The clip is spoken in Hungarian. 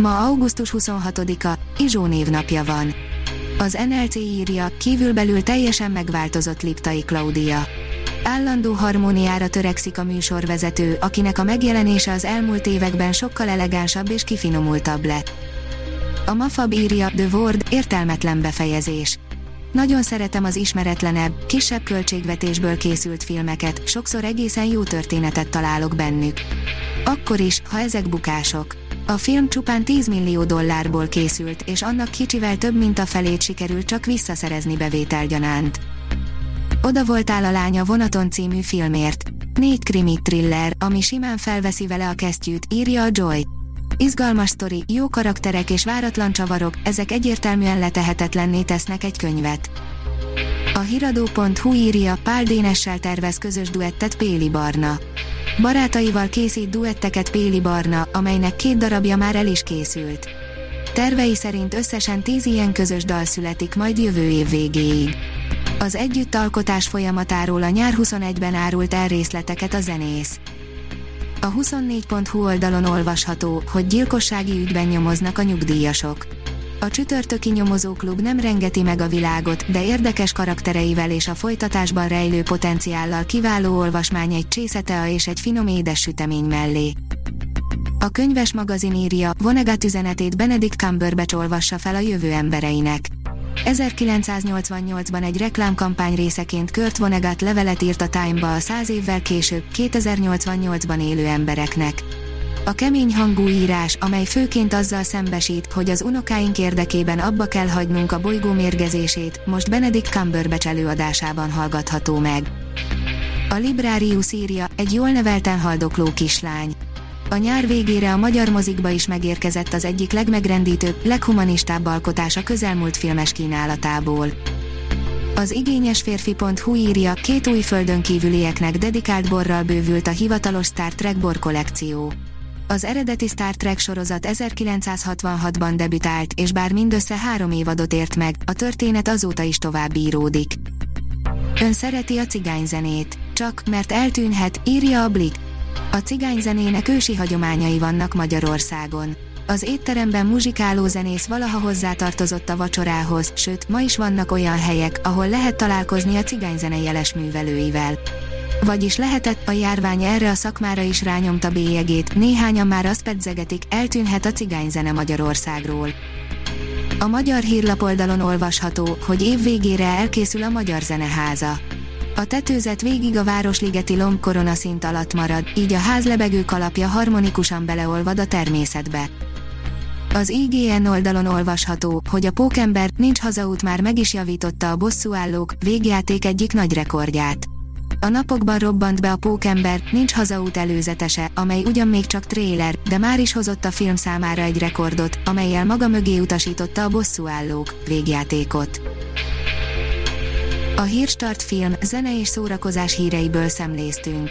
Ma augusztus 26-a, Izsó névnapja van. Az NLC írja, kívülbelül teljesen megváltozott Liptai Klaudia. Állandó harmóniára törekszik a műsorvezető, akinek a megjelenése az elmúlt években sokkal elegánsabb és kifinomultabb lett. A Mafab írja, The Word, értelmetlen befejezés. Nagyon szeretem az ismeretlenebb, kisebb költségvetésből készült filmeket, sokszor egészen jó történetet találok bennük. Akkor is, ha ezek bukások. A film csupán 10 millió dollárból készült, és annak kicsivel több mint a felét sikerült csak visszaszerezni bevételgyanánt. Oda voltál a lánya vonaton című filmért. Négy krimi thriller, ami simán felveszi vele a kesztyűt, írja a Joy. Izgalmas sztori, jó karakterek és váratlan csavarok, ezek egyértelműen letehetetlenné tesznek egy könyvet. A hiradó.hu írja, Pál Dénessel tervez közös duettet Péli Barna. Barátaival készít duetteket Péli Barna, amelynek két darabja már el is készült. Tervei szerint összesen tíz ilyen közös dal születik majd jövő év végéig. Az együttalkotás folyamatáról a nyár 21-ben árult el részleteket a zenész. A 24.hu oldalon olvasható, hogy gyilkossági ügyben nyomoznak a nyugdíjasok. A csütörtöki nyomozóklub nem rengeti meg a világot, de érdekes karaktereivel és a folytatásban rejlő potenciállal kiváló olvasmány egy csészetea és egy finom édes sütemény mellé. A könyves magazin írja, Vonnegut üzenetét Benedict Cumberbatch olvassa fel a jövő embereinek. 1988-ban egy reklámkampány részeként Kurt Vonnegut levelet írt a Time-ba a száz évvel később, 2088-ban élő embereknek. A kemény hangú írás, amely főként azzal szembesít, hogy az unokáink érdekében abba kell hagynunk a bolygó mérgezését, most Benedict Cumberbatch előadásában hallgatható meg. A Librarius írja, egy jól nevelten haldokló kislány. A nyár végére a magyar mozikba is megérkezett az egyik legmegrendítőbb, leghumanistább alkotás a közelmúlt filmes kínálatából. Az igényes férfi.hu írja, két új földön kívülieknek dedikált borral bővült a hivatalos Star Trek bor kollekció. Az eredeti Star Trek sorozat 1966-ban debütált, és bár mindössze három évadot ért meg, a történet azóta is tovább íródik. Ön szereti a cigányzenét, csak mert eltűnhet, írja a Blik. A cigányzenének ősi hagyományai vannak Magyarországon. Az étteremben muzsikáló zenész valaha hozzátartozott a vacsorához, sőt, ma is vannak olyan helyek, ahol lehet találkozni a cigányzene jeles művelőivel. Vagyis lehetett, a járvány erre a szakmára is rányomta bélyegét, néhányan már azt pedzegetik, eltűnhet a cigányzene Magyarországról. A magyar hírlapoldalon olvasható, hogy év végére elkészül a Magyar Zeneháza. A tetőzet végig a Városligeti lomb koronaszint alatt marad, így a ház lebegő kalapja harmonikusan beleolvad a természetbe. Az IGN oldalon olvasható, hogy a pókember nincs hazaút már meg is javította a bosszúállók végjáték egyik nagy rekordját. A napokban robbant be a Pókember, nincs hazaút előzetese, amely ugyan még csak tréler, de már is hozott a film számára egy rekordot, amelyel maga mögé utasította a bosszúállók végjátékot. A Hírstart film, zene és szórakozás híreiből szemléztünk.